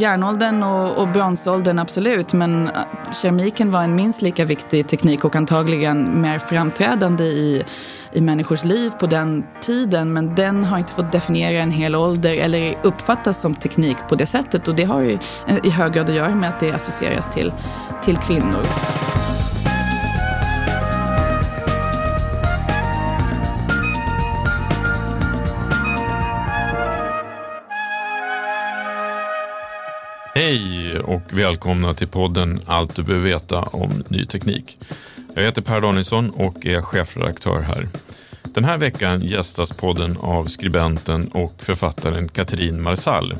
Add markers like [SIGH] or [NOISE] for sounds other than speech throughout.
Järnåldern och, och bronsåldern, absolut. Men äh, keramiken var en minst lika viktig teknik och antagligen mer framträdande i, i människors liv på den tiden. Men den har inte fått definiera en hel ålder eller uppfattas som teknik på det sättet. Och det har ju i hög grad att göra med att det associeras till, till kvinnor. Hej och välkomna till podden Allt du behöver veta om ny teknik. Jag heter Per Danielsson och är chefredaktör här. Den här veckan gästas podden av skribenten och författaren Katrin Marsall.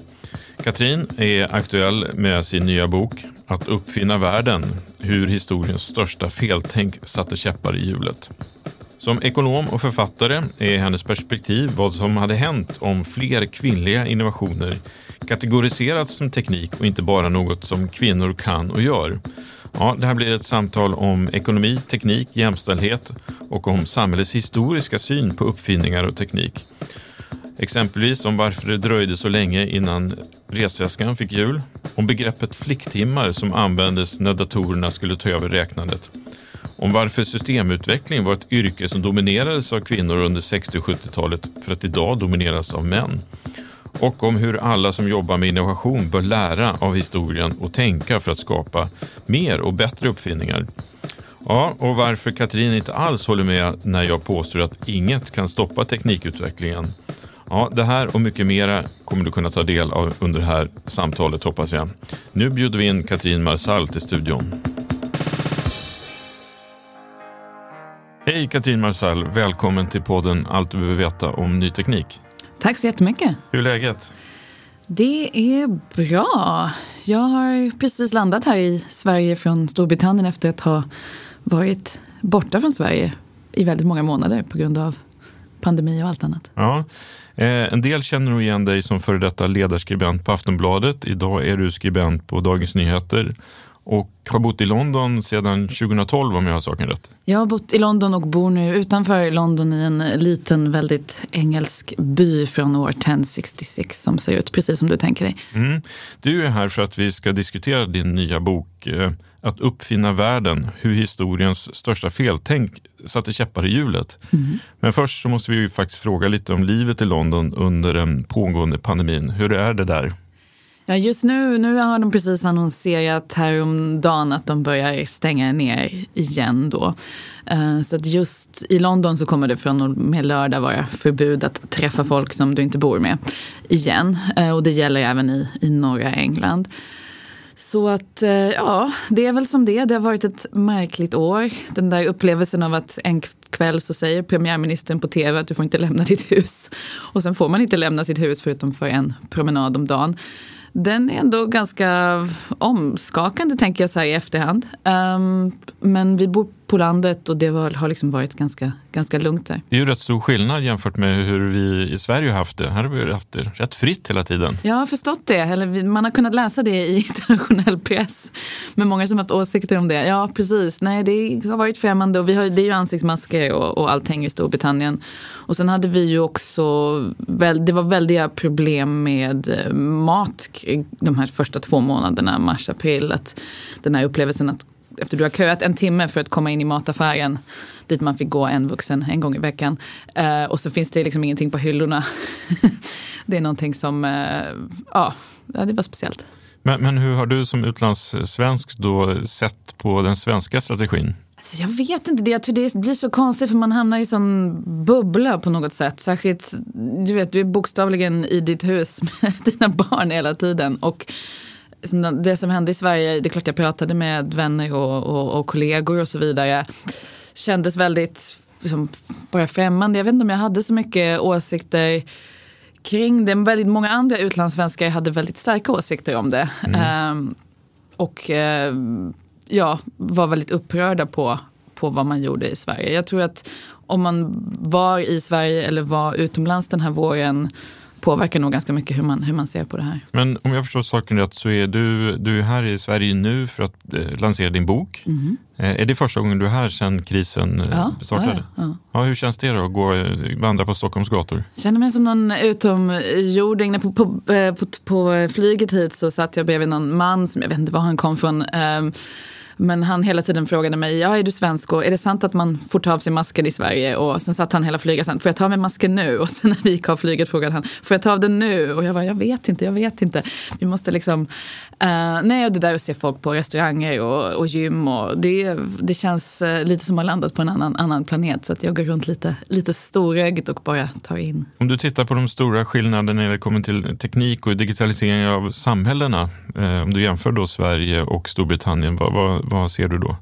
Katrin är aktuell med sin nya bok Att uppfinna världen, hur historiens största feltänk satte käppar i hjulet. Som ekonom och författare är hennes perspektiv vad som hade hänt om fler kvinnliga innovationer kategoriserats som teknik och inte bara något som kvinnor kan och gör. Ja, det här blir ett samtal om ekonomi, teknik, jämställdhet och om samhällets historiska syn på uppfinningar och teknik. Exempelvis om varför det dröjde så länge innan resväskan fick hjul, om begreppet flicktimmar som användes när datorerna skulle ta över räknandet, om varför systemutveckling var ett yrke som dominerades av kvinnor under 60 och 70-talet för att idag domineras av män och om hur alla som jobbar med innovation bör lära av historien och tänka för att skapa mer och bättre uppfinningar. Ja, och varför Katrin inte alls håller med när jag påstår att inget kan stoppa teknikutvecklingen. Ja, det här och mycket mera kommer du kunna ta del av under det här samtalet hoppas jag. Nu bjuder vi in Katrin Marsall till studion. Hej Katrin Marsall, välkommen till podden Allt du behöver veta om ny teknik. Tack så jättemycket. Hur är läget? Det är bra. Jag har precis landat här i Sverige från Storbritannien efter att ha varit borta från Sverige i väldigt många månader på grund av pandemi och allt annat. Ja, eh, en del känner nog igen dig som före detta ledarskribent på Aftonbladet. Idag är du skribent på Dagens Nyheter och har bott i London sedan 2012 om jag har saken rätt. Jag har bott i London och bor nu utanför London i en liten väldigt engelsk by från år 1066 som ser ut precis som du tänker dig. Mm. Du är här för att vi ska diskutera din nya bok eh, Att uppfinna världen, hur historiens största feltänk satte käppar i hjulet. Mm. Men först så måste vi ju faktiskt fråga lite om livet i London under den pågående pandemin. Hur är det där? Ja, just nu, nu har de precis annonserat häromdagen att de börjar stänga ner igen då. Eh, så att just i London så kommer det från och med lördag vara förbud att träffa folk som du inte bor med igen. Eh, och det gäller även i, i norra England. Så att eh, ja, det är väl som det Det har varit ett märkligt år. Den där upplevelsen av att en kväll så säger premiärministern på tv att du får inte lämna ditt hus. Och sen får man inte lämna sitt hus förutom för en promenad om dagen den är ändå ganska omskakande tänker jag så här i efterhand. Um, men vi bor på landet och det var, har liksom varit ganska, ganska lugnt där. Det är ju rätt stor skillnad jämfört med hur vi i Sverige har haft det. Här har vi haft det rätt fritt hela tiden. Jag har förstått det, eller man har kunnat läsa det i [LAUGHS] internationell press. Med många som har haft åsikter om det. Ja, precis. Nej, det har varit främmande och vi har, det är ju ansiktsmasker och, och allting i Storbritannien. Och sen hade vi ju också, det var väldiga problem med eh, mat de här första två månaderna, mars, april. Att den här upplevelsen att efter du har köat en timme för att komma in i mataffären dit man fick gå en vuxen en gång i veckan. Uh, och så finns det liksom ingenting på hyllorna. [LAUGHS] det är någonting som, uh, ja, det var speciellt. Men, men hur har du som utlandssvensk då sett på den svenska strategin? Alltså jag vet inte, det, jag tror det blir så konstigt för man hamnar i sån bubbla på något sätt. Särskilt, du vet, du är bokstavligen i ditt hus [LAUGHS] med dina barn hela tiden. Och det som hände i Sverige, det är klart jag pratade med vänner och, och, och kollegor och så vidare. Kändes väldigt liksom, bara främmande. Jag vet inte om jag hade så mycket åsikter kring det. Men väldigt många andra utlandssvenskar hade väldigt starka åsikter om det. Mm. Um, och uh, ja, var väldigt upprörda på, på vad man gjorde i Sverige. Jag tror att om man var i Sverige eller var utomlands den här våren påverkar nog ganska mycket hur man, hur man ser på det här. Men om jag förstår saken rätt så är du, du är här i Sverige nu för att eh, lansera din bok. Mm. Eh, är det första gången du är här sedan krisen eh, ja, startade? Ja, ja. ja, hur känns det då att gå, eh, vandra på Stockholms gator? Jag känner mig som någon utomjording. På, på, eh, på, på, flyget hit så satt jag bredvid någon man som jag vet inte var han kom från. Um, men han hela tiden frågade mig, ja är du svensk och är det sant att man får ta av sig masken i Sverige? Och sen satt han hela flyget sen, får jag ta av mig masken nu? Och sen när vi gick av flyget frågade han, får jag ta av den nu? Och jag bara, jag vet inte, jag vet inte. Vi måste liksom, uh, nej och det där att se folk på restauranger och, och gym och det, det känns uh, lite som att ha landat på en annan, annan planet. Så att jag går runt lite, lite storögd och bara tar in. Om du tittar på de stora skillnaderna när det kommer till teknik och digitalisering av samhällena, uh, om du jämför då Sverige och Storbritannien, vad, vad vad ser du då?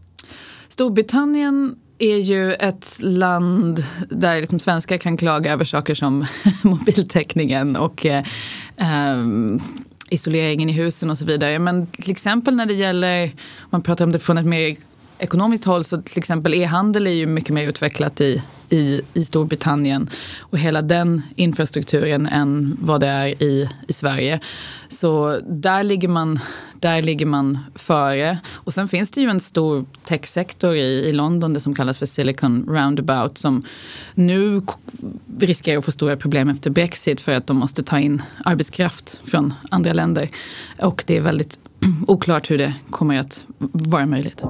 Storbritannien är ju ett land där liksom svenskar kan klaga över saker som [LAUGHS] mobiltäckningen och eh, ehm, isoleringen i husen och så vidare. Men till exempel när det gäller, man pratar om det från ett mer ekonomiskt håll så till exempel e-handel är ju mycket mer utvecklat i, i, i Storbritannien och hela den infrastrukturen än vad det är i, i Sverige. Så där ligger, man, där ligger man före. Och sen finns det ju en stor techsektor i, i London, det som kallas för Silicon Roundabout, som nu riskerar att få stora problem efter Brexit för att de måste ta in arbetskraft från andra länder. Och det är väldigt [CLEARS THROAT] oklart hur det kommer att vara möjligt.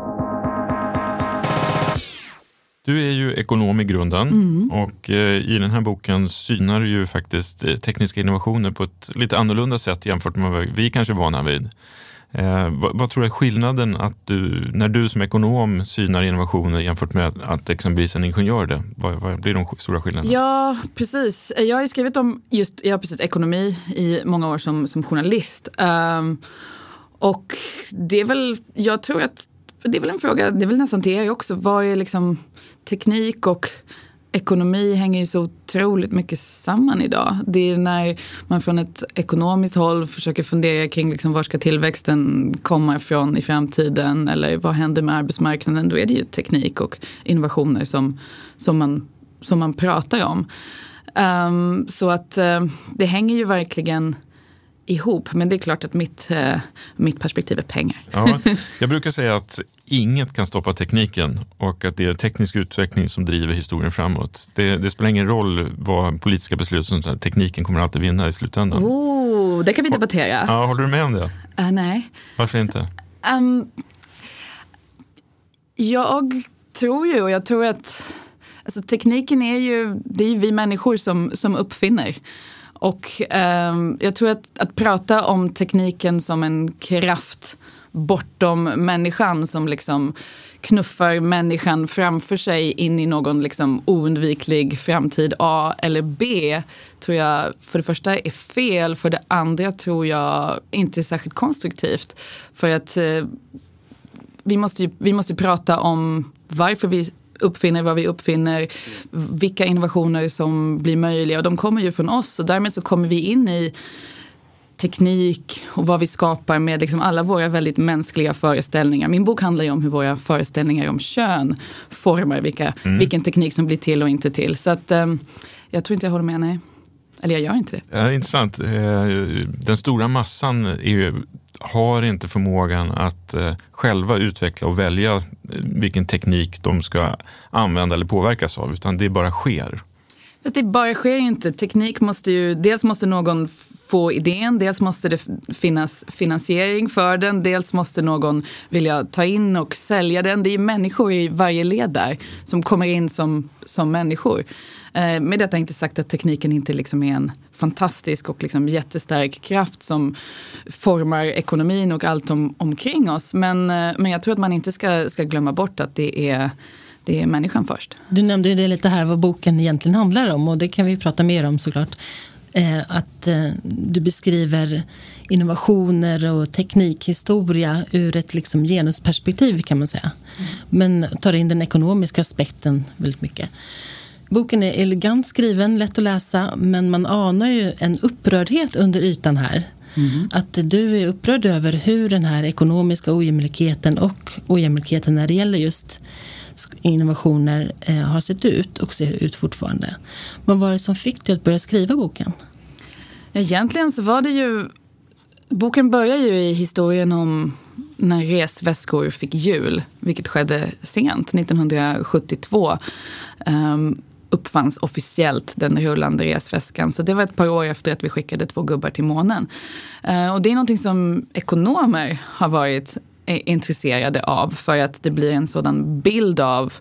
Du är ju ekonom i grunden mm. och eh, i den här boken synar du ju faktiskt eh, tekniska innovationer på ett lite annorlunda sätt jämfört med vad vi kanske är vana vid. Eh, vad, vad, tror du är skillnaden att du, när du som ekonom synar innovationer jämfört med att, att exempelvis en ingenjör det? Vad, vad, blir de stora skillnaderna? Ja, precis. Jag har skrivit om just ja, precis, ekonomi i många år som, som journalist. Um, och det är väl, jag tror att det är väl en fråga, det är väl nästan till er också. Vad är liksom teknik och ekonomi hänger ju så otroligt mycket samman idag. Det är när man från ett ekonomiskt håll försöker fundera kring liksom var ska tillväxten komma ifrån i framtiden eller vad händer med arbetsmarknaden. Då är det ju teknik och innovationer som, som, man, som man pratar om. Um, så att uh, det hänger ju verkligen ihop. Men det är klart att mitt, uh, mitt perspektiv är pengar. Ja, [LAUGHS] jag brukar säga att inget kan stoppa tekniken och att det är teknisk utveckling som driver historien framåt. Det, det spelar ingen roll vad politiska beslut som tekniken kommer alltid vinna i slutändan. Oh, det kan vi debattera. Ja, håller du med om det? Uh, nej. Varför inte? Um, jag tror ju, och jag tror att alltså, tekniken är ju, det är ju vi människor som, som uppfinner. Och um, jag tror att, att prata om tekniken som en kraft bortom människan som liksom knuffar människan framför sig in i någon liksom oundviklig framtid A eller B tror jag för det första är fel. För det andra tror jag inte är särskilt konstruktivt. För att eh, vi, måste ju, vi måste prata om varför vi uppfinner vad vi uppfinner, vilka innovationer som blir möjliga och de kommer ju från oss och därmed så kommer vi in i teknik och vad vi skapar med liksom alla våra väldigt mänskliga föreställningar. Min bok handlar ju om hur våra föreställningar om kön formar vilka, mm. vilken teknik som blir till och inte till. Så att, um, jag tror inte jag håller med, nej. Eller jag gör inte det. Ja, intressant. Eh, den stora massan är, har inte förmågan att eh, själva utveckla och välja eh, vilken teknik de ska använda eller påverkas av, utan det bara sker. Fast det bara sker ju inte. Teknik måste ju, dels måste någon få idén, dels måste det finnas finansiering för den, dels måste någon vilja ta in och sälja den. Det är ju människor i varje led där som kommer in som, som människor. Eh, med detta inte sagt att tekniken inte liksom är en fantastisk och liksom jättestark kraft som formar ekonomin och allt om, omkring oss. Men, eh, men jag tror att man inte ska, ska glömma bort att det är det är människan först. Du nämnde ju det lite här vad boken egentligen handlar om och det kan vi prata mer om såklart. Eh, att eh, du beskriver innovationer och teknikhistoria ur ett liksom genusperspektiv kan man säga. Mm. Men tar in den ekonomiska aspekten väldigt mycket. Boken är elegant skriven, lätt att läsa, men man anar ju en upprördhet under ytan här. Mm. Att du är upprörd över hur den här ekonomiska ojämlikheten och ojämlikheten när det gäller just innovationer eh, har sett ut och ser ut fortfarande. Vad var det som fick dig att börja skriva boken? Egentligen så var det ju... Boken börjar ju i historien om när resväskor fick hjul, vilket skedde sent, 1972. Um, ehm, uppfanns officiellt den rullande resväskan. Så det var ett par år efter att vi skickade två gubbar till månen. Eh, och det är någonting som ekonomer har varit eh, intresserade av för att det blir en sådan bild av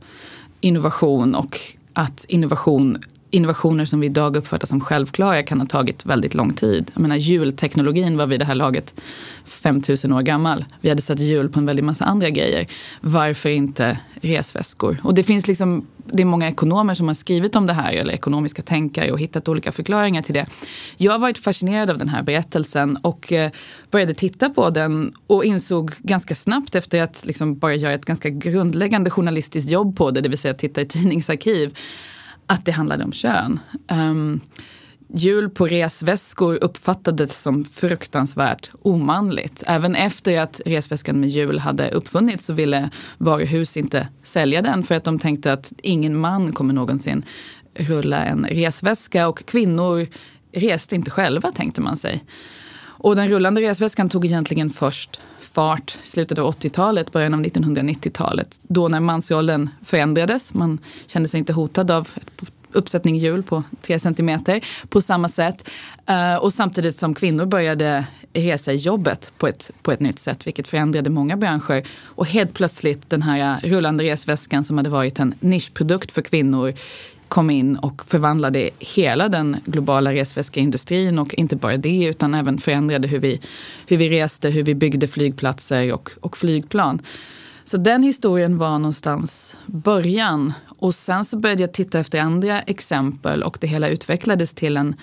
innovation och att innovation innovationer som vi idag uppfattar som självklara kan ha tagit väldigt lång tid. Jag menar hjulteknologin var vid det här laget 5000 år gammal. Vi hade satt hjul på en väldig massa andra grejer. Varför inte resväskor? Och det finns liksom, det är många ekonomer som har skrivit om det här, eller ekonomiska tänkare och hittat olika förklaringar till det. Jag har varit fascinerad av den här berättelsen och eh, började titta på den och insåg ganska snabbt efter att liksom bara göra ett ganska grundläggande journalistiskt jobb på det, det vill säga titta i tidningsarkiv, att det handlade om kön. Ehm, um, Hjul på resväskor uppfattades som fruktansvärt omanligt. Även efter att resväskan med hjul hade uppfunnits så ville varuhus inte sälja den för att de tänkte att ingen man kommer någonsin rulla en resväska och kvinnor reste inte själva tänkte man sig. Och den rullande resväskan tog egentligen först fart i slutet av 80-talet, början av 1990-talet. Då när mansrollen förändrades. Man kände sig inte hotad av ett uppsättning hjul på tre centimeter på samma sätt. Eh, och samtidigt som kvinnor började resa i jobbet på ett, på ett nytt sätt, vilket förändrade många branscher. Och helt plötsligt den här rullande resväskan som hade varit en nischprodukt för kvinnor kom in och förvandlade hela den globala resväskeindustrin och inte bara det utan även förändrade hur vi, hur vi reste, hur vi byggde flygplatser och, och flygplan. Så den historien var någonstans början. Och sen så började jag titta efter andra exempel och det hela utvecklades till en,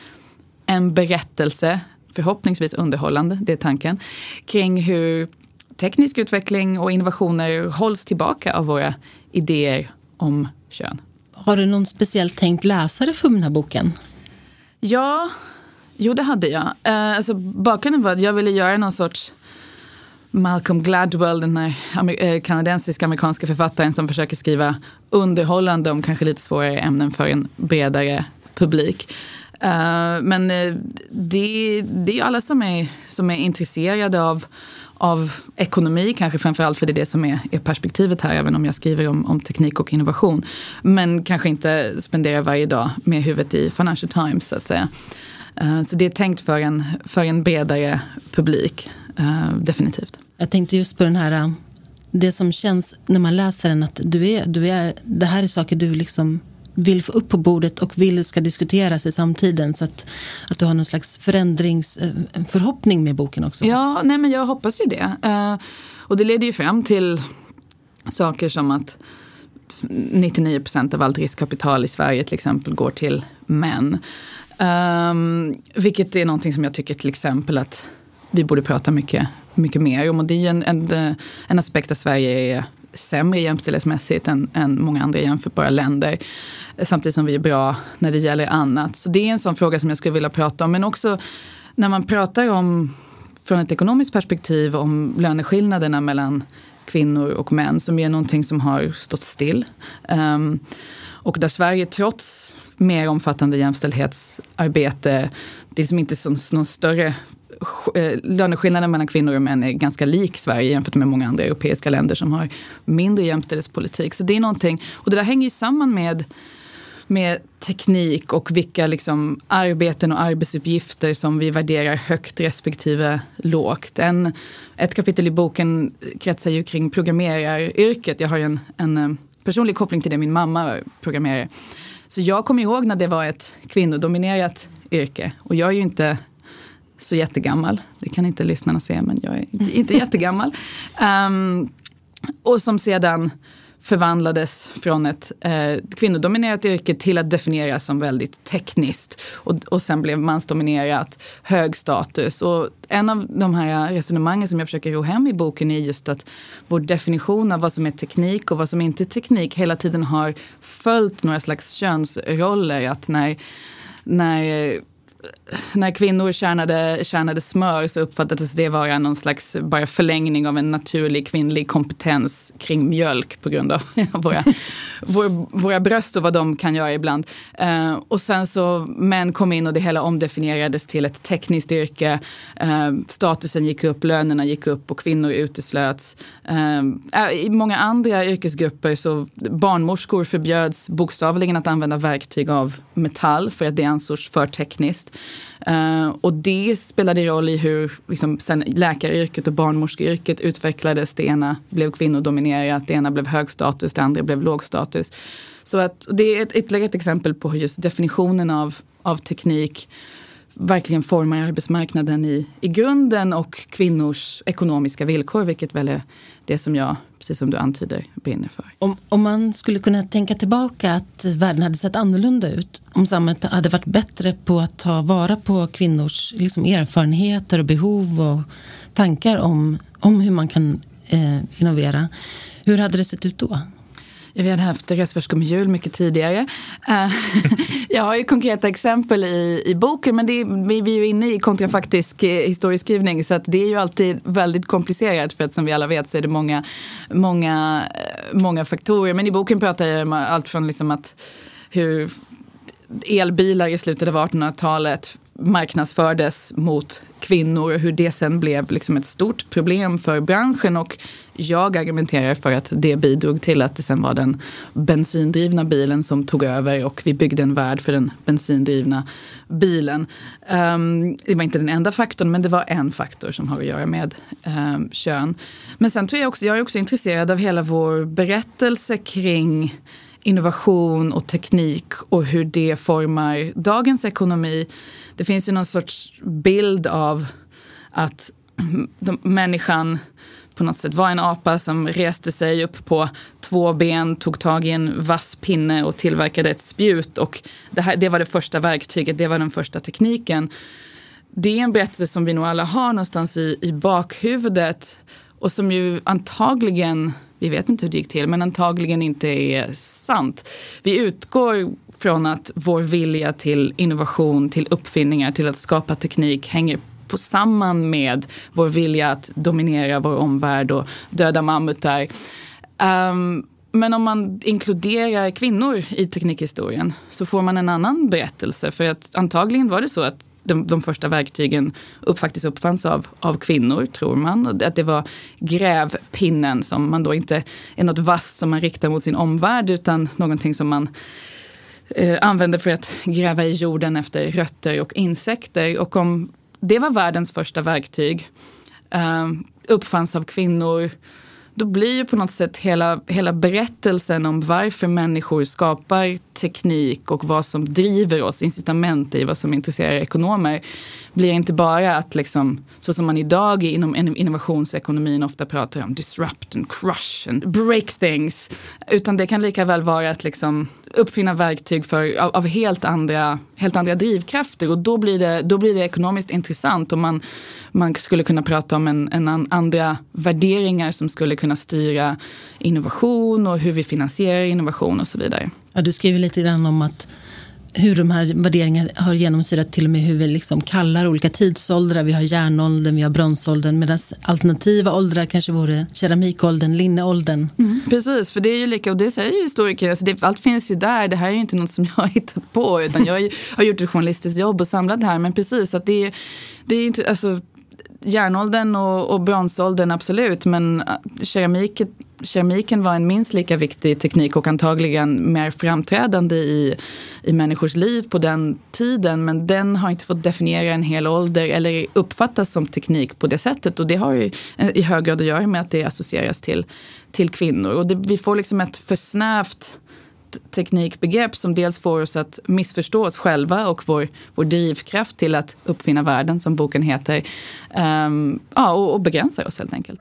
en berättelse, förhoppningsvis underhållande, det är tanken, kring hur teknisk utveckling och innovationer hålls tillbaka av våra idéer om kön. Har du någon speciellt tänkt läsare för den här boken? Ja, jo det hade jag. Uh, alltså, bakgrunden var att jag ville göra någon sorts Malcolm Gladwell, den här eh, kanadensiska amerikanska författaren som försöker skriva underhållande om kanske lite svårare ämnen för en bredare publik. Uh, men det, det är alla som är, som är intresserade av av ekonomi, kanske framförallt för det är det som är, är perspektivet här, även om jag skriver om, om, teknik och innovation. Men kanske inte spenderar varje dag med huvudet i Financial Times, så att säga. Eh, så det är tänkt för en, för en bredare publik, eh, definitivt. Jag tänkte just på den här, eh, det som känns när man läser den, att du är, du är, det här är saker du liksom vill få upp på bordet och vill ska diskuteras i samtiden. Så att, att du har någon slags förändringsförhoppning eh, med boken också. Ja, nej men jag hoppas ju det. Eh, och det leder ju fram till saker som att 99 procent av allt riskkapital i Sverige till exempel går till män. Um, vilket är någonting som jag tycker till exempel att vi borde prata mycket, mycket mer om. Och det är ju en, en, eh, en aspekt där Sverige är sämre jämställdhetsmässigt än, än många andra jämförbara länder. Samtidigt som vi är bra när det gäller annat. Så det är en sån fråga som jag skulle vilja prata om. Men också när man pratar om, från ett ekonomiskt perspektiv, om löneskillnaderna mellan kvinnor och män som är någonting som har stått still. Um, och där Sverige trots mer omfattande jämställdhetsarbete, det är liksom inte som någon större Eh, löneskillnaden mellan kvinnor och män är ganska lik Sverige jämfört med många andra europeiska länder som har mindre jämställdhetspolitik. Så det är någonting, och det där hänger ju samman med med teknik och vilka liksom arbeten och arbetsuppgifter som vi värderar högt respektive lågt. En, ett kapitel i boken kretsar ju kring programmeraryrket. Jag har ju en, en eh, personlig koppling till det, min mamma var programmerare. Så jag kommer ihåg när det var ett kvinnodominerat yrke. Och jag är ju inte så jättegammal. Det kan inte lyssnarna se, men jag är inte, inte jättegammal. Um, och som sedan förvandlades från ett eh, kvinnodominerat yrke till att definieras som väldigt tekniskt. Och, och sen blev mansdominerat, hög status. Och en av de här resonemangen som jag försöker ro hem i boken är just att vår definition av vad som är teknik och vad som inte är teknik hela tiden har följt några slags könsroller. Att när, när när kvinnor tjänade, tjänade smör så uppfattades det vara någon slags bara förlängning av en naturlig kvinnlig kompetens kring mjölk på grund av [LAUGHS] våra, vår, våra bröst och vad de kan göra ibland. Uh, och sen så män kom in och det hela omdefinierades till ett tekniskt yrke. Uh, statusen gick upp, lönerna gick upp och kvinnor uteslöts. Uh, I många andra yrkesgrupper så barnmorskor förbjöds bokstavligen att använda verktyg av metall för att det ansågs för tekniskt. Uh, och det spelade roll i hur liksom, sen läkaryrket och barnmorskeyrket utvecklades. Det ena blev kvinnodominerat, det ena blev hög status, det andra blev låg status. Så att, det är ett, ytterligare ett exempel på hur just definitionen av, av teknik verkligen formar arbetsmarknaden i, i grunden och kvinnors ekonomiska villkor, vilket väl är det som jag, precis som du antyder, brinner för. Om, om man skulle kunna tänka tillbaka att världen hade sett annorlunda ut, om samhället hade varit bättre på att ta vara på kvinnors liksom, erfarenheter och behov och tankar om, om hur man kan eh, innovera, hur hade det sett ut då? Vi hade haft resväskor med jul mycket tidigare. Eh, [LAUGHS] jag har ju konkreta exempel i, i boken men det är, vi, vi är ju inne i kontrafaktisk eh, historieskrivning så att det är ju alltid väldigt komplicerat för att som vi alla vet så är det många, många, eh, många faktorer. Men i boken pratar jag om allt från liksom att hur elbilar i slutet av 1800-talet marknadsfördes mot kvinnor och hur det sen blev liksom ett stort problem för branschen. Och jag argumenterar för att det bidrog till att det sen var den bensindrivna bilen som tog över och vi byggde en värld för den bensindrivna bilen. Um, det var inte den enda faktorn men det var en faktor som har att göra med um, kön. Men sen tror jag också, jag är också intresserad av hela vår berättelse kring innovation och teknik och hur det formar dagens ekonomi. Det finns ju någon sorts bild av att de, människan på något sätt var en apa som reste sig upp på två ben, tog tag i en vass pinne och tillverkade ett spjut. Och det, här, det var det första verktyget, det var den första tekniken. Det är en berättelse som vi nog alla har någonstans i, i bakhuvudet och som ju antagligen vi vet inte hur det gick till, men antagligen inte är sant. Vi utgår från att vår vilja till innovation, till uppfinningar, till att skapa teknik hänger på samman med vår vilja att dominera vår omvärld och döda mammutar. Um, men om man inkluderar kvinnor i teknikhistorien så får man en annan berättelse. För att antagligen var det så att de, de första verktygen upp, faktiskt uppfanns av, av kvinnor, tror man. Och att det var grävpinnen som man då inte är något vass som man riktar mot sin omvärld utan någonting som man eh, använder för att gräva i jorden efter rötter och insekter. Och om det var världens första verktyg, eh, uppfanns av kvinnor, då blir ju på något sätt hela, hela berättelsen om varför människor skapar teknik och vad som driver oss, incitament i vad som intresserar ekonomer, blir inte bara att liksom, så som man idag inom innovationsekonomin ofta pratar om disrupt and crush and break things, utan det kan lika väl vara att liksom uppfinna verktyg för, av, av, helt, andra, helt andra drivkrafter och då blir det, då blir det ekonomiskt intressant och man, man skulle kunna prata om en, en andra värderingar som skulle kunna styra innovation och hur vi finansierar innovation och så vidare. Ja, du skriver lite grann om att hur de här värderingarna har genomsyrat till och med hur vi liksom kallar olika tidsåldrar. Vi har järnåldern, vi har bronsåldern, medan alternativa åldrar kanske vore keramikåldern, linneåldern. Mm. Precis, för det är ju lika, och det säger ju historiker, alltså det, allt finns ju där, det här är ju inte något som jag har hittat på, utan jag [LAUGHS] har gjort ett journalistiskt jobb och samlat det här, men precis, att det, det är inte, alltså järnåldern och, och bronsåldern absolut, men äh, keramik, keramiken var en minst lika viktig teknik och antagligen mer framträdande i, i människors liv på den tiden. Men den har inte fått definiera en hel ålder eller uppfattas som teknik på det sättet. Och det har ju i hög grad att göra med att det associeras till, till kvinnor. Och det, vi får liksom ett för snävt teknikbegrepp som dels får oss att missförstå oss själva och vår, vår drivkraft till att uppfinna världen, som boken heter. Um, ja, och, och begränsar oss helt enkelt.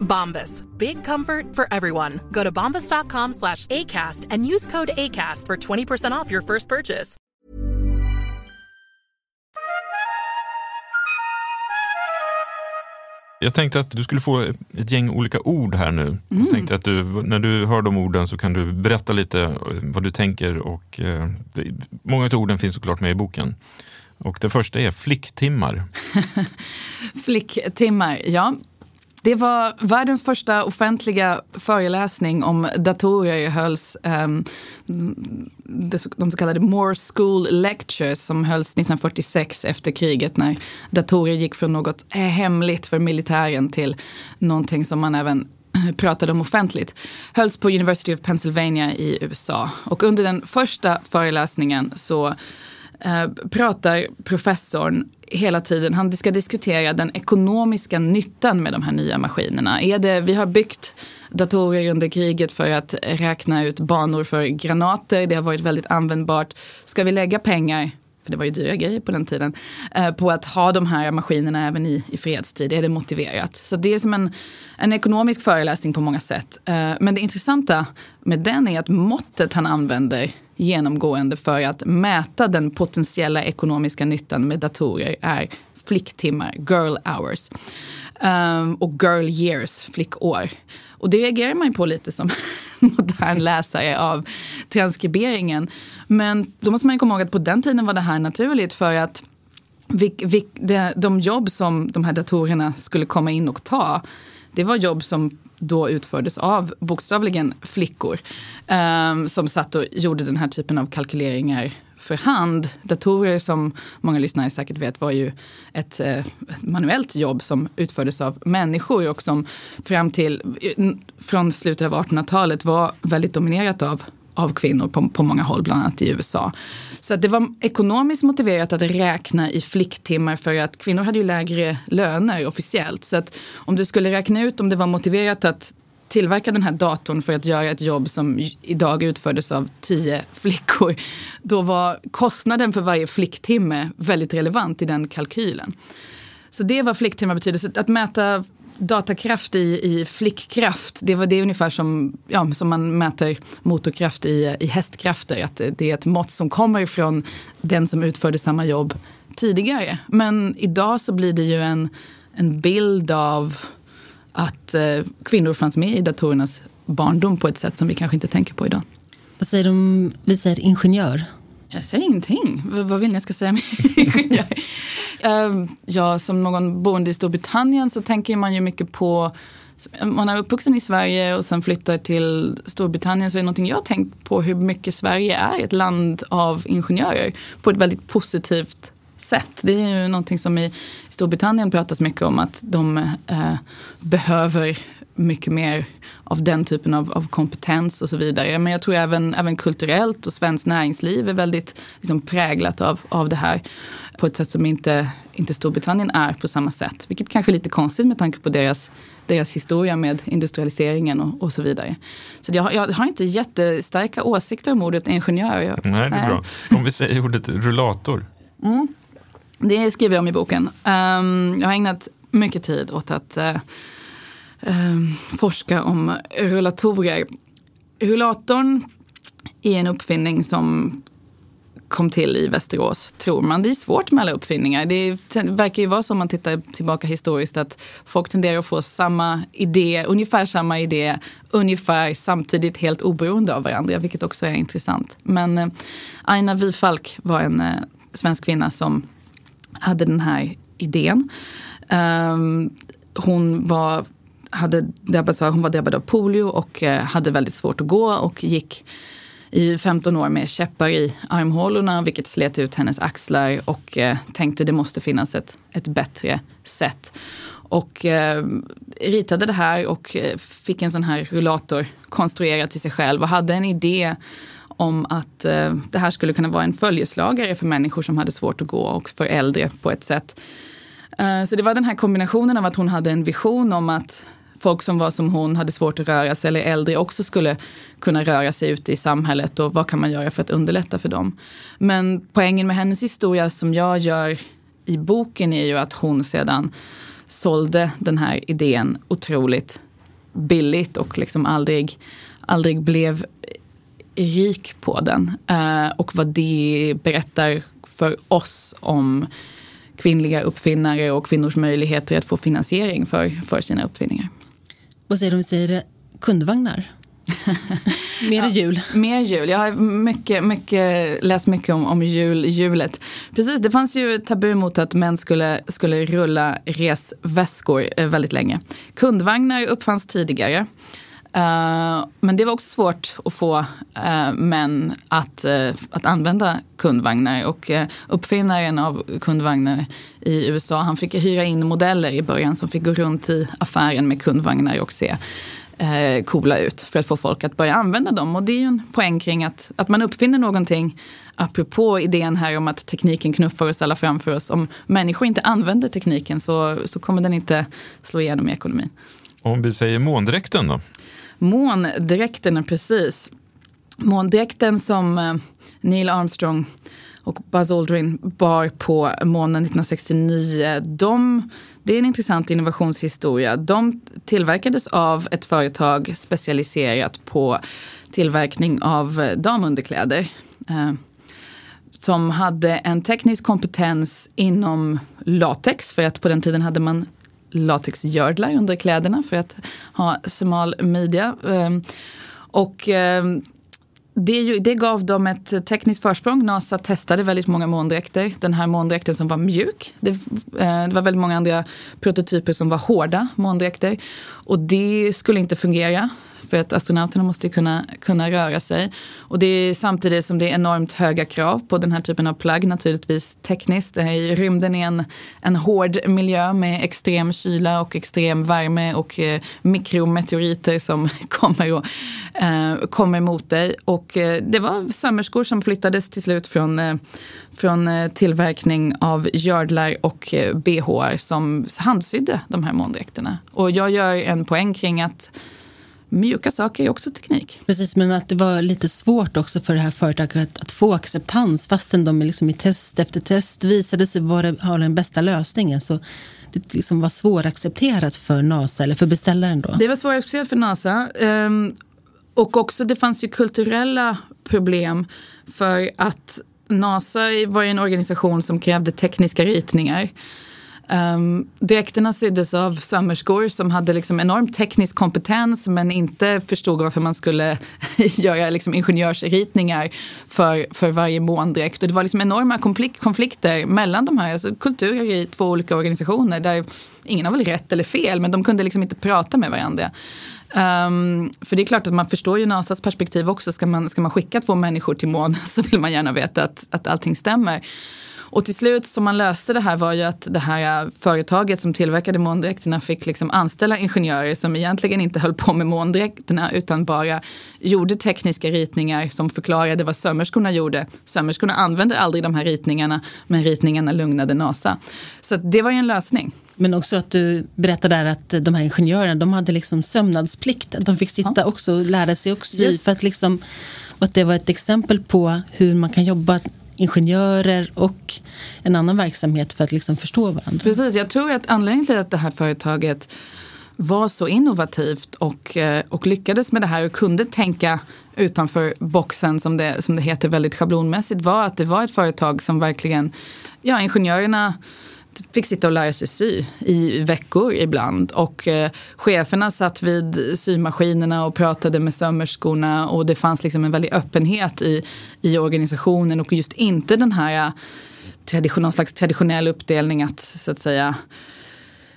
Bombas. Big comfort for everyone. Go to bombas.com slash ACAST and use code ACAST for 20% off your first purchase. Jag tänkte att du skulle få ett gäng olika ord här nu. Mm. Jag tänkte att du, när du hör de orden så kan du berätta lite vad du tänker. Och, eh, det, många av orden finns såklart med i boken. Och det första är flicktimmar. [LAUGHS] Flicktimmar, ja. Det var världens första offentliga föreläsning om datorer hölls, um, de så kallade Moore School Lectures som hölls 1946 efter kriget när datorer gick från något eh, hemligt för militären till någonting som man även [CLEARS THROAT] pratade om offentligt. Hölls på University of Pennsylvania i USA. Och under den första föreläsningen så eh, pratar professorn hela tiden, han ska diskutera den ekonomiska nyttan med de här nya maskinerna. Är det, vi har byggt datorer under kriget för att räkna ut banor för granater. Det har varit väldigt användbart. Ska vi lägga pengar för det var ju dyra grejer på den tiden, eh, på att ha de här maskinerna även i, i fredstid. Är det motiverat? Så det är som en, en ekonomisk föreläsning på många sätt. Eh, men det intressanta med den är att måttet han använder genomgående för att mäta den potentiella ekonomiska nyttan med datorer är flicktimmar, girl hours. Um, och girl years, flickår. Och det reagerar man ju på lite som [LAUGHS] modern läsare av transkriberingen. Men då måste man ju komma ihåg att på den tiden var det här naturligt för att vi, vi, de, de jobb som de här datorerna skulle komma in och ta, det var jobb som då utfördes av bokstavligen flickor um, som satt och gjorde den här typen av kalkyleringar för hand. Datorer som många lyssnare säkert vet var ju ett, eh, ett manuellt jobb som utfördes av människor och som fram till från slutet av 1800-talet var väldigt dominerat av av kvinnor på, på många håll, bland annat i USA. Så att det var ekonomiskt motiverat att räkna i flicktimmar för att kvinnor hade ju lägre löner officiellt. Så att om du skulle räkna ut om det var motiverat att tillverka den här datorn för att göra ett jobb som idag utfördes av tio flickor, då var kostnaden för varje flicktimme väldigt relevant i den kalkylen. Så det var flicktimmar betyder. Så att mäta datakraft i, i flickkraft, det var det ungefär som, ja, som man mäter motorkraft i, i hästkrafter. Att det är ett mått som kommer från den som utförde samma jobb tidigare. Men idag så blir det ju en, en bild av att eh, kvinnor fanns med i datorernas barndom på ett sätt som vi kanske inte tänker på idag. Vad säger du om vi säger ingenjör? Jag säger ingenting. vad vill ni jag ska säga med [LAUGHS] ingenjör? uh, ja, som någon boende i Storbritannien så tänker man ju mycket på man är uppvuxen i Sverige och sen flyttar till Storbritannien så är det någonting jag har tänkt på hur mycket Sverige är ett land av ingenjörer på ett väldigt positivt sätt. Det är ju någonting som i Storbritannien pratas mycket om att de eh, behöver mycket mer av den typen av, av, kompetens och så vidare. Men jag tror även, även kulturellt och svenskt näringsliv är väldigt liksom, präglat av, av det här på ett sätt som inte, inte Storbritannien är på samma sätt. Vilket kanske är lite konstigt med tanke på deras, deras historia med industrialiseringen och, och så vidare. Så jag, jag, har inte jättestarka åsikter om ordet ingenjör. Jag, nej, det är bra. Om vi säger ordet rullator. Mm. Det skriver jag om i boken. Um, jag har ägnat mycket tid åt att uh, um, forska om rullatorer. Rullatorn är en uppfinning som kom till i Västerås, tror man. Det är svårt med alla uppfinningar. Det verkar ju vara så om man tittar tillbaka historiskt att folk tenderar att få samma idé, ungefär samma idé, ungefär samtidigt helt oberoende av varandra, vilket också är intressant. Men eh, Aina Wifalk var en eh, svensk kvinna som hade den här idén. Um, hon var hade drabbats av, hon var drabbad av polio och eh, hade väldigt svårt att gå och gick i 15 år med käppar i armhålorna vilket slet ut hennes axlar och eh, tänkte det måste finnas ett, ett bättre sätt. Och eh, ritade det här och eh, fick en sån här rullator konstruerad till sig själv och hade en idé om att eh, det här skulle kunna vara en följeslagare för människor som hade svårt att gå och för äldre på ett sätt. Eh, så det var den här kombinationen av att hon hade en vision om att folk som var som hon hade svårt att röra sig eller äldre också skulle kunna röra sig ute i samhället och vad kan man göra för att underlätta för dem. Men poängen med hennes historia som jag gör i boken är ju att hon sedan sålde den här idén otroligt billigt och liksom aldrig, aldrig blev rik på den. Uh, och vad det berättar för oss om kvinnliga uppfinnare och kvinnors möjligheter att få finansiering för, för sina uppfinningar. Vad säger du om vi säger kundvagnar? [LAUGHS] mer jul. Ja, mer jul. Jag har mycket, mycket, läst mycket om, om jul, julet. Precis, det fanns ju tabu mot att män skulle, skulle rulla resväskor eh, väldigt länge. Kundvagnar uppfanns tidigare. Uh, men det var också svårt att få uh, män att, uh, att använda kundvagnar. Och uppfinnaren av kundvagnar i USA, han fick hyra in modeller i början som fick gå runt i affären med kundvagnar och se coola ut för att få folk att börja använda dem. Och det är ju en poäng kring att, att man uppfinner någonting apropå idén här om att tekniken knuffar oss alla framför oss. Om människor inte använder tekniken så, så kommer den inte slå igenom i ekonomin. Om vi säger måndräkten då? Måndräkterna, precis. Måndräkten som eh, Neil Armstrong och Buzz Aldrin bar på månen 1969. De, det är en intressant innovationshistoria. De tillverkades av ett företag specialiserat på tillverkning av eh, damunderkläder. Eh, som hade en teknisk kompetens inom latex. För att på den tiden hade man latexgördlar under kläderna för att ha smal midja. Ehm, och ehm, det, det, gav dem ett tekniskt försprång. NASA testade väldigt många måndräkter. Den här måndräkten som var mjuk. Det, eh, det, var väldigt många andra prototyper som var hårda måndräkter. Och det skulle inte fungera. För att astronauterna måste kunna, kunna röra sig. Och det är samtidigt som det är enormt höga krav på den här typen av plagg naturligtvis tekniskt. Eh, I rymden är en, en hård miljö med extrem kyla och extrem värme och eh, mikrometeoriter som [LAUGHS] kommer, och, eh, kommer mot dig. Och eh, det var sömmerskor som flyttades till slut från, eh, från eh, tillverkning av gördlar och eh, bh som handsydde de här måndräkterna. Och jag gör en poäng kring att mjuka saker är också teknik. Precis, men att det var lite svårt också för det här företaget att, att få acceptans fastän de liksom i test efter test visade sig vara, ha den bästa lösningen. Så det liksom var svåraccepterat för NASA eller för beställaren då? Det var svåraccepterat för NASA. Um, och också det fanns ju kulturella problem för att NASA var en organisation som krävde tekniska ritningar. Ehm, um, dräkterna syddes av sömmerskor som hade liksom enorm teknisk kompetens men inte förstod varför man skulle [LAUGHS] göra liksom ingenjörsritningar för, för varje måndräkt. Och det var liksom enorma konflikter mellan de här alltså kulturer i två olika organisationer där ingen har väl rätt eller fel men de kunde liksom inte prata med varandra. Um, för det är klart att man förstår ju NASAs perspektiv också. Ska man, ska man skicka två människor till månen [LAUGHS] så vill man gärna veta att, att allting stämmer. Och till slut som man löste det här var ju att det här företaget som tillverkade måndräkterna fick liksom anställa ingenjörer som egentligen inte höll på med måndräkterna utan bara gjorde tekniska ritningar som förklarade vad sömmerskorna gjorde. Sömmerskorna använde aldrig de här ritningarna men ritningarna lugnade NASA. Så det var ju en lösning. Men också att du berättade där att de här ingenjörerna de hade liksom sömnadsplikt. De fick sitta ja. också och lära sig och sy. För att liksom, och att det var ett exempel på hur man kan jobba ingenjörer och en annan verksamhet för att liksom förstå varandra. Precis, jag tror att anledningen till att det här företaget var så innovativt och, eh, och lyckades med det här och kunde tänka utanför boxen som det, som det heter väldigt schablonmässigt var att det var ett företag som verkligen, ja ingenjörerna fick sitta och lära sig sy i veckor ibland. Och eh, cheferna satt vid symaskinerna och pratade med sömmerskorna och det fanns liksom en väldig öppenhet i, i organisationen och just inte den här eh, tradition, någon slags traditionell uppdelning att så att säga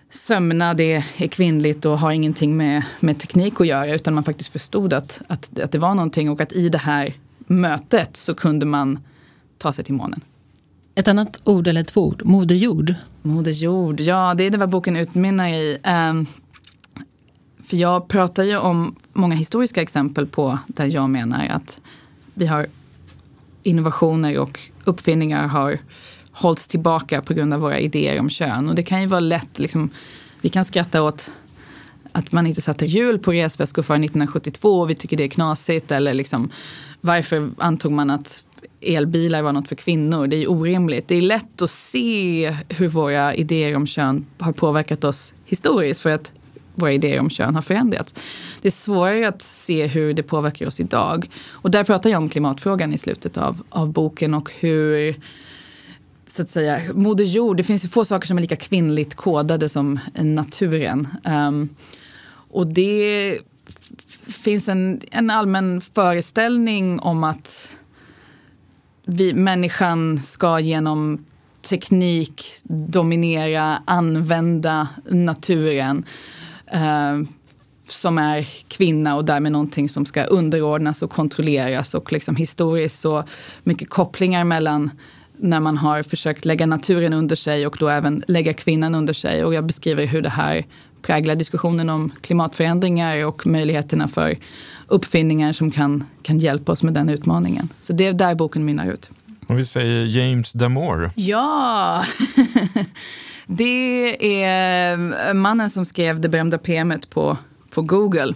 sömna är, är kvinnligt och har ingenting med, med teknik att göra utan man faktiskt förstod att, att, att det var någonting och att i det här mötet så kunde man ta sig till månen. Ett annat ord eller två ord, moderjord. Moderjord, ja det är det vad boken utmynnar i. Um, för jag pratar ju om många historiska exempel på där jag menar att vi har innovationer och uppfinningar har hållits tillbaka på grund av våra idéer om kön. Och det kan ju vara lätt, liksom, vi kan skratta åt att man inte satte hjul på resväskor före 1972 och vi tycker det är knasigt. Eller liksom, varför antog man att elbilar var något för kvinnor. Det är orimligt. Det är lätt att se hur våra idéer om kön har påverkat oss historiskt för att våra idéer om kön har förändrats. Det är svårare att se hur det påverkar oss idag. Och där pratar jag om klimatfrågan i slutet av, av boken och hur så att säga, Moder Jord, det finns ju få saker som är lika kvinnligt kodade som naturen. Um, och det finns en, en allmän föreställning om att vi, människan ska genom teknik dominera, använda naturen. Eh, som är kvinna och därmed någonting som ska underordnas och kontrolleras. Och liksom historiskt så mycket kopplingar mellan när man har försökt lägga naturen under sig och då även lägga kvinnan under sig. Och jag beskriver hur det här präglar diskussionen om klimatförändringar och möjligheterna för uppfinningar som kan, kan hjälpa oss med den utmaningen. Så det är där boken mynnar ut. Om vi säger James Damore. Ja! [LAUGHS] det är mannen som skrev det berömda PMet på, på Google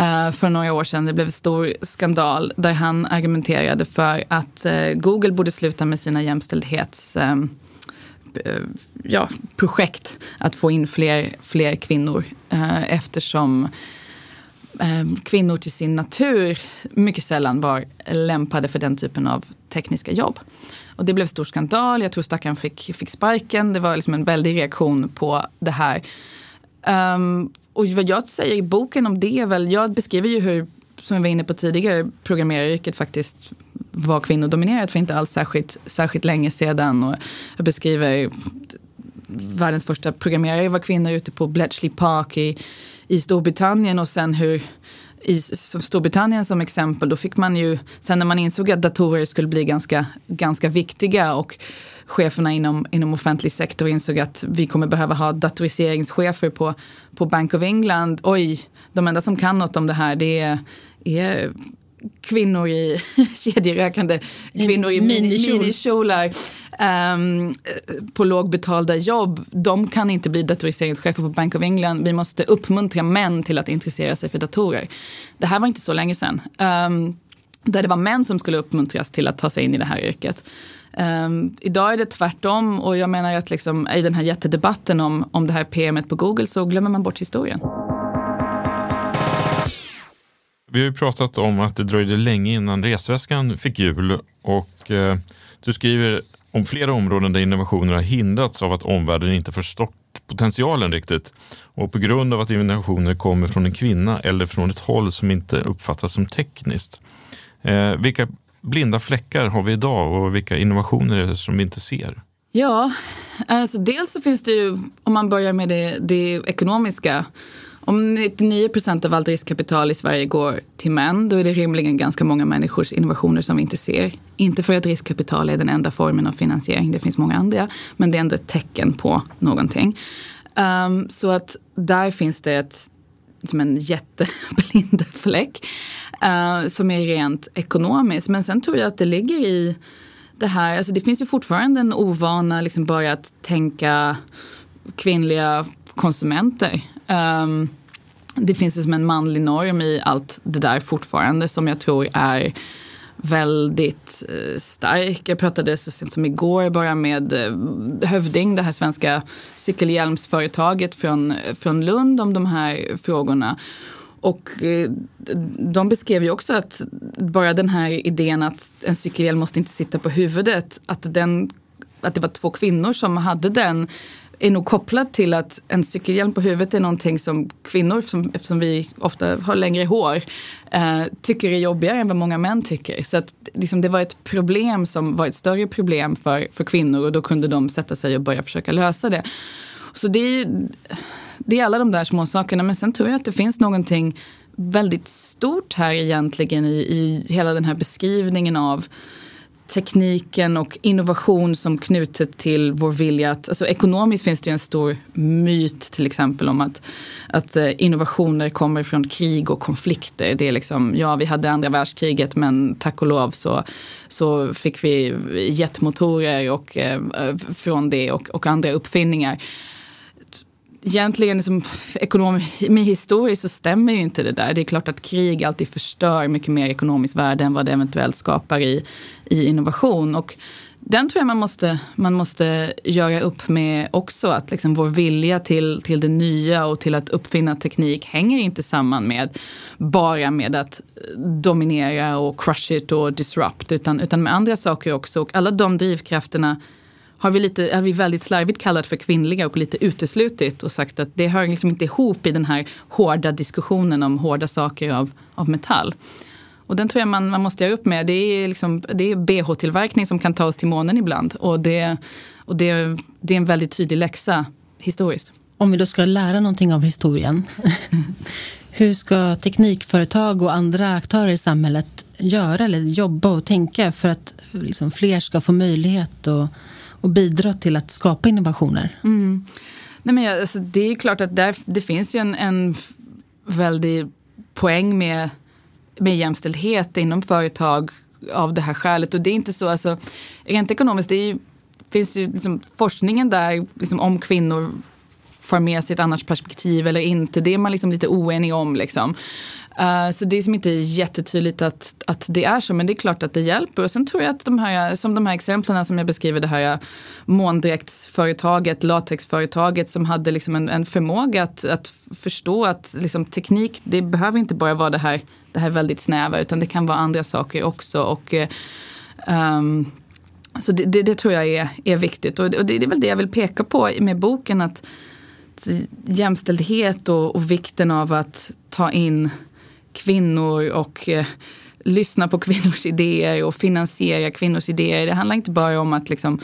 uh, för några år sedan. Det blev en stor skandal där han argumenterade för att uh, Google borde sluta med sina jämställdhets um, ja, att få in fler, fler kvinnor eftersom Ehm, kvinnor till sin natur mycket sällan var lämpade för den typen av tekniska jobb. Och det blev stor skandal. Jag tror stackaren fick, fick sparken. Det var liksom en väldig reaktion på det här. Um, och vad jag säger i boken om det är väl, jag beskriver ju hur, som jag var inne på tidigare, programmeraryrket faktiskt var kvinnodominerat för inte alls särskilt, särskilt länge sedan. Och jag beskriver världens första programmerare var kvinnor ute på Bletchley Park i, i Storbritannien och sen hur i Storbritannien som exempel, då fick man ju, sen när man insåg att datorer skulle bli ganska, ganska viktiga och cheferna inom, inom offentlig sektor insåg att vi kommer behöva ha datoriseringschefer på, på Bank of England. Oj, de enda som kan något om det här det är, är kvinnor i [LAUGHS] kedjerökande kvinnor i minikjolar um, på lågbetalda jobb. De kan inte bli datoriseringschefer på Bank of England. Vi måste uppmuntra män till att intressera sig för datorer. Det här var inte så länge sedan. Um, där det var män som skulle uppmuntras till att ta sig in i det här yrket. Um, idag är det tvärtom och jag menar att liksom, i den här jättedebatten om, om det här PMet på Google så glömmer man bort historien. Vi har ju pratat om att det dröjde länge innan resväskan fick hjul och eh, du skriver om flera områden där innovationer har hindrats av att omvärlden inte förstått potentialen riktigt och på grund av att innovationer kommer från en kvinna eller från ett håll som inte uppfattas som tekniskt. Eh, vilka blinda fläckar har vi idag och vilka innovationer är det som vi inte ser? Ja, alltså dels så finns det ju, om man börjar med det, det ekonomiska, om 99 procent av allt riskkapital i Sverige går till män, då är det rimligen ganska många människors innovationer som vi inte ser. Inte för att riskkapital är den enda formen av finansiering, det finns många andra, men det är ändå ett tecken på någonting. Um, så att där finns det ett, som en jätteblind [LAUGHS] fläck uh, som är rent ekonomiskt. Men sen tror jag att det ligger i det här, alltså det finns ju fortfarande en ovana liksom bara att tänka kvinnliga konsumenter. Um, det finns som en manlig norm i allt det där fortfarande som jag tror är väldigt eh, stark. Jag pratade så sent som igår bara med eh, Hövding, det här svenska cykelhjälmsföretaget från, från Lund om de här frågorna. Och eh, de beskrev ju också att bara den här idén att en cykelhjälm måste inte sitta på huvudet, att, den, att det var två kvinnor som hade den är nog kopplad till att en cykelhjälm på huvudet är någonting som kvinnor, som, eftersom vi ofta har längre hår, eh, tycker är jobbigare än vad många män tycker. Så att, liksom, det var ett problem som var ett större problem för, för kvinnor och då kunde de sätta sig och börja försöka lösa det. Så det är, det är alla de där små sakerna. Men sen tror jag att det finns någonting väldigt stort här egentligen i, i hela den här beskrivningen av tekniken och innovation som knutet till vår vilja att, alltså ekonomiskt finns det en stor myt till exempel om att, att eh, innovationer kommer från krig och konflikter. Det är liksom, ja vi hade andra världskriget men tack och lov så, så fick vi jetmotorer och, eh, från det och, och andra uppfinningar egentligen liksom, ekonomi, historiskt så stämmer ju inte det där. Det är klart att krig alltid förstör mycket mer ekonomiskt värde än vad det eventuellt skapar i, i innovation. Och den tror jag man måste, man måste göra upp med också. Att liksom vår vilja till, till det nya och till att uppfinna teknik hänger inte samman med bara med att dominera och crush it och disrupt. Utan, utan med andra saker också. Och alla de drivkrafterna har vi, lite, har vi väldigt slarvigt kallat för kvinnliga och lite uteslutit och sagt att det hör liksom inte ihop i den här hårda diskussionen om hårda saker av, av metall. Och den tror jag man, man måste göra upp med. Det är, liksom, är bh-tillverkning som kan ta oss till månen ibland. Och, det, och det, det är en väldigt tydlig läxa historiskt. Om vi då ska lära någonting av historien. [LAUGHS] hur ska teknikföretag och andra aktörer i samhället göra eller jobba och tänka för att liksom, fler ska få möjlighet att och bidra till att skapa innovationer? Mm. Nej, men alltså, det är klart att där, det finns ju en, en väldig poäng med, med jämställdhet inom företag av det här skälet. Och det är inte så, alltså, rent ekonomiskt, det ju, finns ju liksom, forskningen där liksom, om kvinnor får med sig ett annat perspektiv eller inte. Det är man liksom lite oenig om. Liksom. Uh, så det är som inte jättetydligt att, att det är så, men det är klart att det hjälper. Och sen tror jag att de här, som de här exemplen som jag beskriver, det här eh, måndräktsföretaget, latexföretaget som hade liksom en, en förmåga att, att förstå att liksom, teknik, det behöver inte bara vara det här, det här väldigt snäva, utan det kan vara andra saker också. Och, Um, så det, det, det, tror jag är, är viktigt och, och det, det, är väl det jag vill peka på med boken. att Jämställdhet och, och vikten av att ta in kvinnor och eh, lyssna på [LAUGHS] kvinnors idéer och finansiera kvinnors idéer. Det handlar inte bara om att liksom,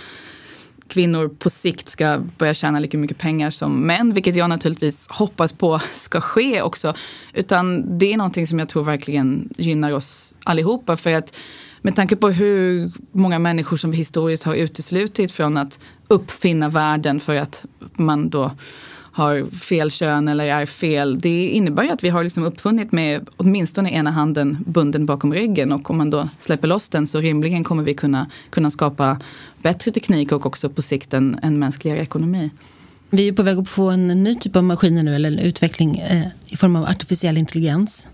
kvinnor på sikt ska börja tjäna lika mycket pengar som män, vilket jag naturligtvis hoppas på [LAUGHS] ska ske också. Utan det är någonting som jag tror verkligen gynnar oss allihopa. För att med tanke på hur många människor som vi historiskt har uteslutit från att uppfinna världen för att man då har fel kön eller är fel. Det innebär ju att vi har liksom uppfunnit med åtminstone ena handen bunden bakom ryggen och om man då släpper loss den så rimligen kommer vi kunna, kunna skapa bättre teknik och också på sikt en, en mänskligare ekonomi. Vi är på väg att få en ny typ av maskiner nu, eller en utveckling eh, i form av artificiell intelligens.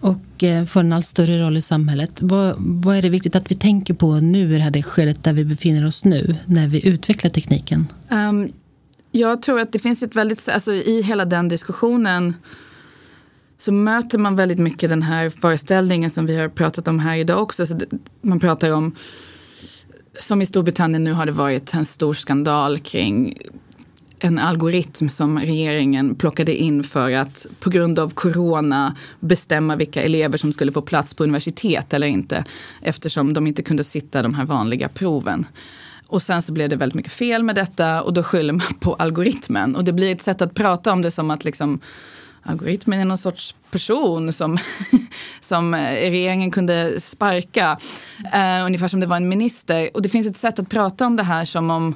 Och eh, får en allt större roll i samhället. Vad, vad är det viktigt att vi tänker på nu i det här skedet där vi befinner oss nu, när vi utvecklar tekniken? Um, jag tror att det finns ett väldigt, alltså i hela den diskussionen så möter man väldigt mycket den här föreställningen som vi har pratat om här idag också. Så man pratar om, som i Storbritannien nu har det varit en stor skandal kring en algoritm som regeringen plockade in för att på grund av corona bestämma vilka elever som skulle få plats på universitet eller inte. Eftersom de inte kunde sitta de här vanliga proven. Och sen så blev det väldigt mycket fel med detta och då skyller man på algoritmen. Och det blir ett sätt att prata om det som att liksom algoritmen är någon sorts person som, [LAUGHS] som regeringen kunde sparka. Uh, ungefär som det var en minister. Och det finns ett sätt att prata om det här som om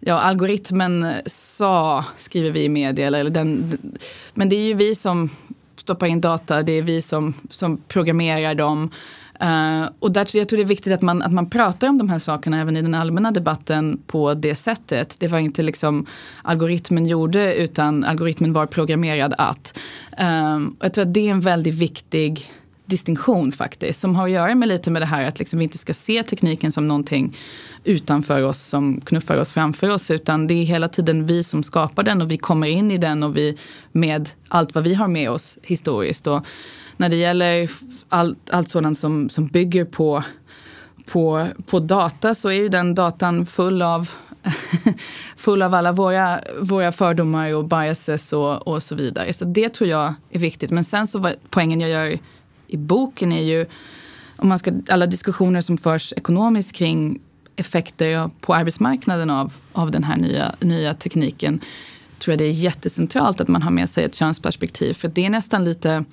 ja, algoritmen sa, skriver vi i media. Eller den, men det är ju vi som stoppar in data, det är vi som, som programmerar dem. Uh, och där, jag tror det är viktigt att man, att man pratar om de här sakerna även i den allmänna debatten på det sättet. Det var inte liksom algoritmen gjorde utan algoritmen var programmerad att. Uh, jag tror att det är en väldigt viktig distinktion faktiskt. Som har att göra med lite med det här att liksom vi inte ska se tekniken som någonting utanför oss som knuffar oss framför oss. Utan det är hela tiden vi som skapar den och vi kommer in i den och vi med allt vad vi har med oss historiskt. Och när det gäller allt, allt sådant som, som bygger på, på, på data så är ju den datan full av [LAUGHS] full av alla våra, våra fördomar och biases och, och så vidare. Så det tror jag är viktigt. Men sen så var, poängen jag gör i boken är ju om man ska, alla diskussioner som förs ekonomiskt kring effekter på arbetsmarknaden av, av den här nya, nya tekniken tror jag det är jättecentralt att man har med sig ett könsperspektiv. För det är nästan lite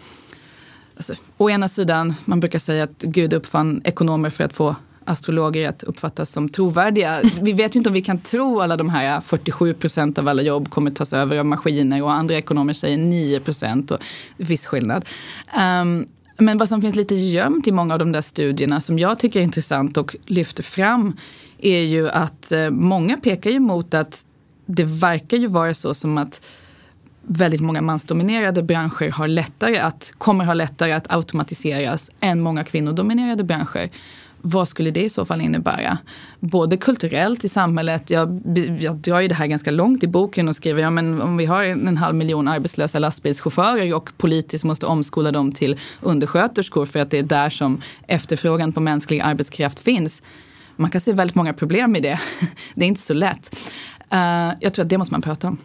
alltså, å ena sidan, man brukar säga att Gud uppfann ekonomer för att få astrologer att uppfattas som trovärdiga. Vi vet ju inte om vi kan tro alla de här 47 procent av alla jobb kommer tas över av maskiner och andra ekonomer säger 9 procent och viss skillnad. Um, men vad som finns lite gömt i många av de där studierna som jag tycker är intressant och lyfter fram är ju att eh, många pekar ju mot att det verkar ju vara så som att väldigt många mansdominerade branscher har lättare att, kommer ha lättare att automatiseras än många kvinnodominerade branscher. Vad skulle det i så fall innebära? Både kulturellt i samhället, jag, jag drar ju det här ganska långt i boken och skriver, ja men om vi har en halv miljon arbetslösa lastbilschaufförer och politiskt måste omskola dem till undersköterskor för att det är där som efterfrågan på mänsklig arbetskraft finns. Man kan se väldigt många problem i det. [LAUGHS] Det är inte så lätt. Uh, jag tror att det måste man prata om.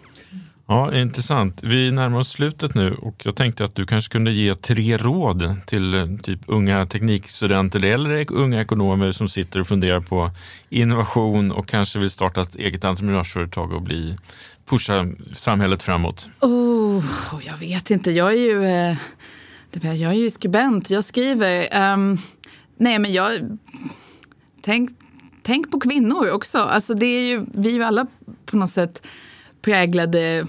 Ja, intressant. Vi närmar oss slutet nu och jag tänkte att du kanske kunde ge tre råd till eh, typ unga teknikstudenter eller unga ekonomer som sitter och funderar på innovation och kanske vill starta ett eget entreprenörsföretag och bli, pusha samhället framåt. Oh, oh jag vet inte, jag är ju, eh, jag är ju skribent, jag skriver. Um, nej men jag, tänk, tänk på kvinnor också. Alltså det är ju, vi är ju alla på något sätt präglade eh,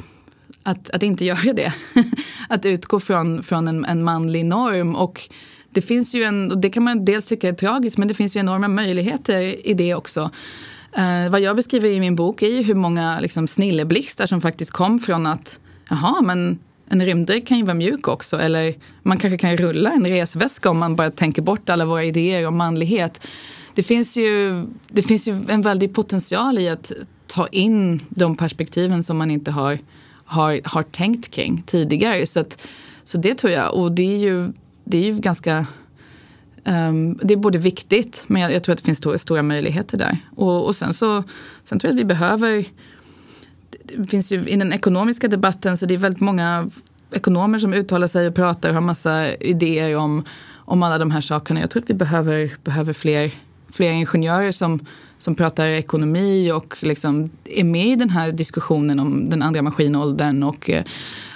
att, att inte göra det. [LAUGHS] att utgå från, från en, en manlig norm. Och det finns ju en, och det kan man dels tycka är tragiskt, men det finns ju enorma möjligheter i det också. Uh, vad jag beskriver i min bok är ju hur många liksom, snilleblixtar som faktiskt kom från att jaha, men en rymddräkt kan ju vara mjuk också. Eller man kanske kan rulla en resväska om man bara tänker bort alla våra idéer om manlighet. Det finns ju, det finns ju en väldig potential i att ta in de perspektiven som man inte har, har, har tänkt kring tidigare. Så, att, så det tror jag. Och det är ju, det är ju ganska Um, det är både viktigt, men jag, jag, tror att det finns stora, stora möjligheter där. Och, och sen så sen tror jag att vi behöver det finns ju i den ekonomiska debatten så det är väldigt många ekonomer som uttalar sig och pratar och har massa idéer om, om alla de här sakerna. Jag tror att vi behöver, behöver fler, fler ingenjörer som, som pratar ekonomi och liksom är med i den här diskussionen om den andra maskinåldern och eh,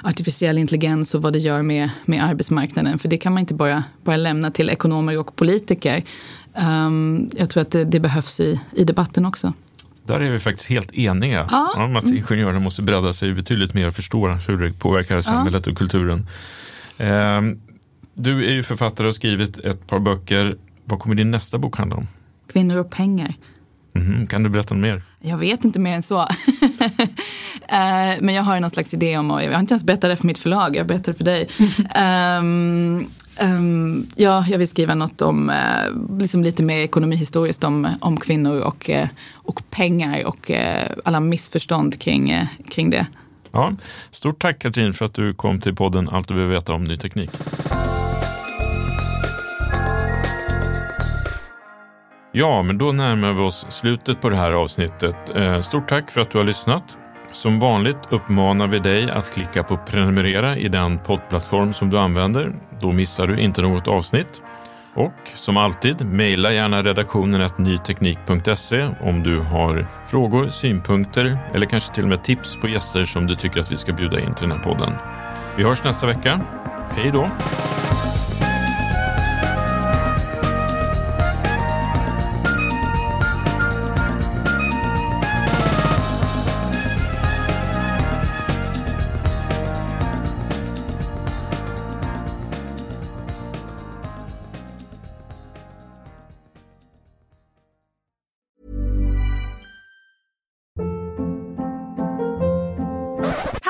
artificiell intelligens och vad det gör med, med arbetsmarknaden. För det kan man inte bara, bara lämna till ekonomer och politiker. Um, jag tror att det, det behövs i, i debatten också. Där är vi faktiskt helt eniga ja. om att ingenjörerna måste bredda sig betydligt mer och förstå hur det påverkar samhället och kulturen. Ehm, du är ju författare och har skrivit ett par böcker. Vad kommer din nästa bok handla om? Kvinnor och pengar. Mm, kan du berätta mer? Jag vet inte mer än så. [LAUGHS] Eh, men jag har någon slags idé om, och jag har inte ens berättat det för mitt förlag, jag berättar det för dig. um, [LAUGHS] Um, ja, jag vill skriva något om, uh, liksom lite mer ekonomihistoriskt om, om kvinnor och, uh, och pengar och uh, alla missförstånd kring, kring det. Ja, stort tack Katrin för att du kom till podden Allt du behöver veta om ny teknik. Ja, men då närmar vi oss slutet på det här avsnittet. Eh, stort tack för att du har lyssnat. Som vanligt uppmanar vi dig att klicka på prenumerera i den poddplattform som du använder. Då missar du inte något avsnitt. Och som alltid, mejla gärna redaktionen nyteknik.se om du har frågor, synpunkter eller kanske till och med tips på gäster som du tycker att vi ska bjuda in till den här podden. Vi hörs nästa vecka. Hej då!